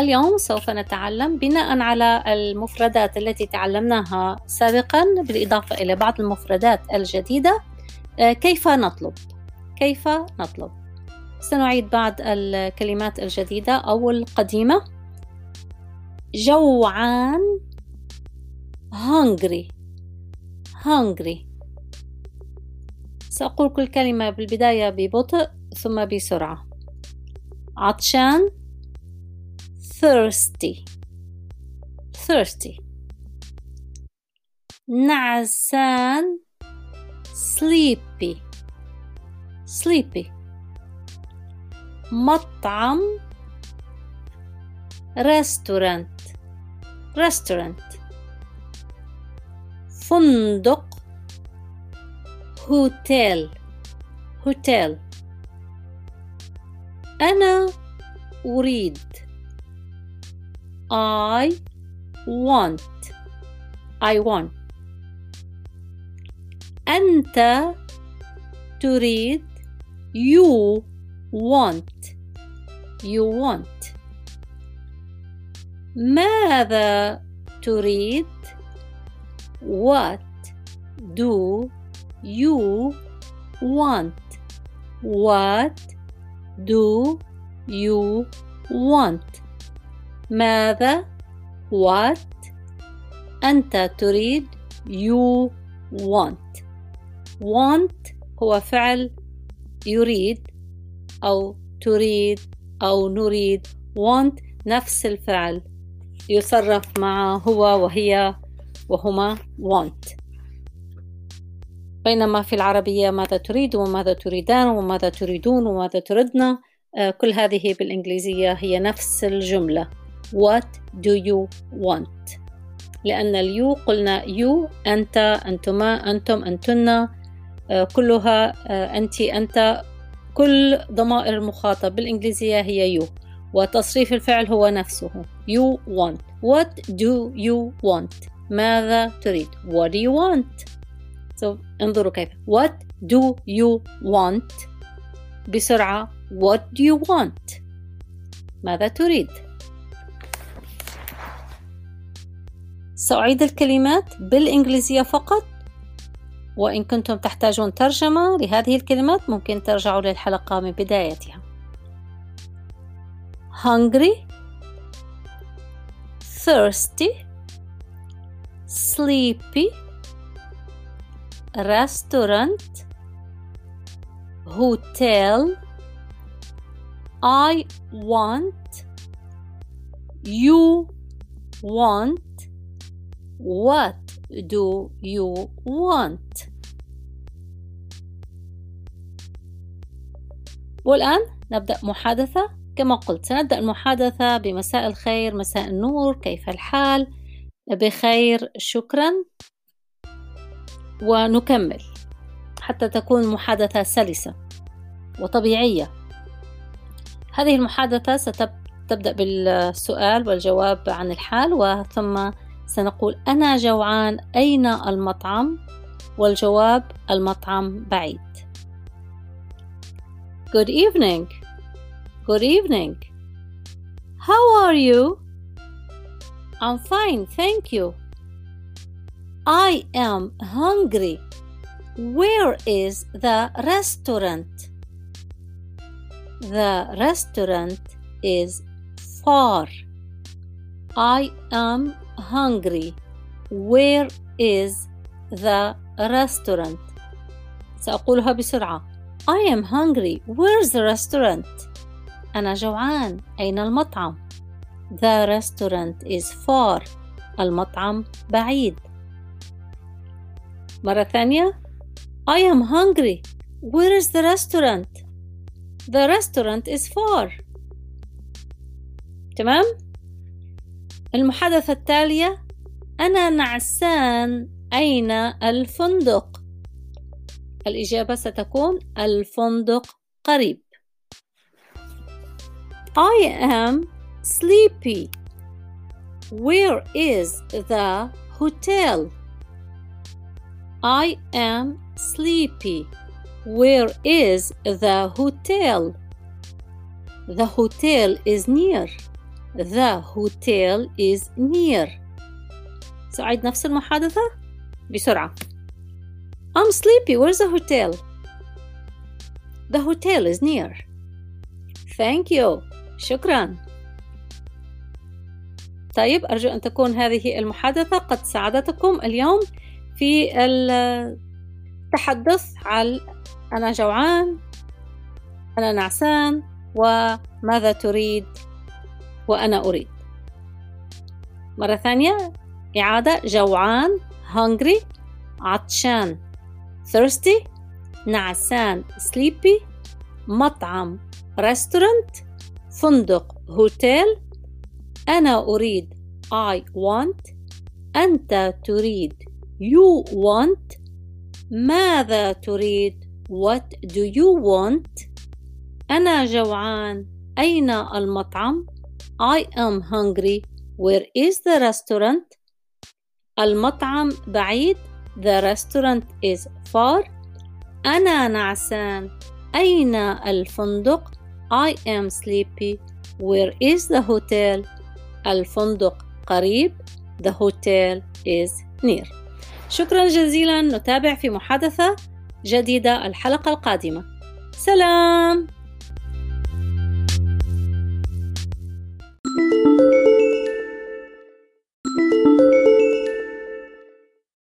اليوم سوف نتعلم بناء على المفردات التي تعلمناها سابقا بالإضافة إلى بعض المفردات الجديدة. آه، كيف نطلب؟ كيف نطلب؟ سنعيد بعض الكلمات الجديدة أو القديمة. جوعان. hungry. hungry. سأقول كل كلمة بالبداية ببطء ثم بسرعة. عطشان. thirsty thirsty نعسان sleepy sleepy مطعم restaurant restaurant فندق هوتيل هوتيل أنا أريد I want I want أنت تريد you want you want ماذا تريد what do you want what do you want ماذا؟ What أنت تريد؟ You want. Want هو فعل يريد أو تريد أو نريد. Want نفس الفعل. يصرف مع هو وهي وهما want. بينما في العربية ماذا تريد وماذا تريدان وماذا تريدون وماذا تردن. آه، كل هذه بالإنجليزية هي نفس الجملة. What do you want? لأن ال you قلنا you أنت أنتما أنتم أنتن آه، كلها آه، أنت أنت. كل ضمائر المخاطب بالإنجليزية هي you وتصريف الفعل هو نفسه. You want. What do you want? ماذا تريد؟ What do you want? So انظروا كيف. What do you want بسرعة what do you want ماذا تريد؟ سأعيد الكلمات بالإنجليزية فقط. وإن كنتم تحتاجون ترجمة لهذه الكلمات ممكن ترجعوا للحلقة من بدايتها. Hungry. Thirsty. Sleepy. Restaurant. Hotel. I want. You want. What do you want? والآن نبدأ محادثة. كما قلت سنبدأ المحادثة بمساء الخير مساء النور كيف الحال؟ بخير شكرا. ونكمل حتى تكون محادثة سلسة وطبيعية. هذه المحادثة ستبدأ بالسؤال والجواب عن الحال وثم سنقول أنا جوعان أين المطعم والجواب المطعم بعيد Good evening Good evening How are you? I'm fine, thank you. I am hungry. Where is the restaurant? The restaurant is far. I am hungry. Where is the restaurant? سأقولها بسرعة. I am hungry. Where's the restaurant? أنا جوعان. أين المطعم؟ The restaurant is far. المطعم بعيد. مرة ثانية. I am hungry. Where is the restaurant? The restaurant is far. تمام؟ المحادثة التالية أنا نعسان أين الفندق؟ الإجابة ستكون الفندق قريب. I am sleepy. Where is the hotel? I am sleepy. Where is the hotel? The hotel is near. The hotel is near. سأعيد نفس المحادثة بسرعة. I'm sleepy. Where's the hotel? The hotel is near. Thank you. شكرا. طيب أرجو أن تكون هذه المحادثة قد ساعدتكم اليوم في التحدث عن أنا جوعان أنا نعسان وماذا تريد؟ وأنا أريد. مرة ثانية إعادة جوعان hungry عطشان thirsty نعسان sleepy مطعم restaurant فندق hotel. أنا أريد I want. أنت تريد you want. ماذا تريد؟ what do you want أنا جوعان. أين المطعم؟ I am hungry where is the restaurant المطعم بعيد the restaurant is far أنا نعسان أين الفندق I am sleepy where is the hotel الفندق قريب the hotel is near شكرا جزيلا نتابع في محادثة جديدة الحلقة القادمة سلام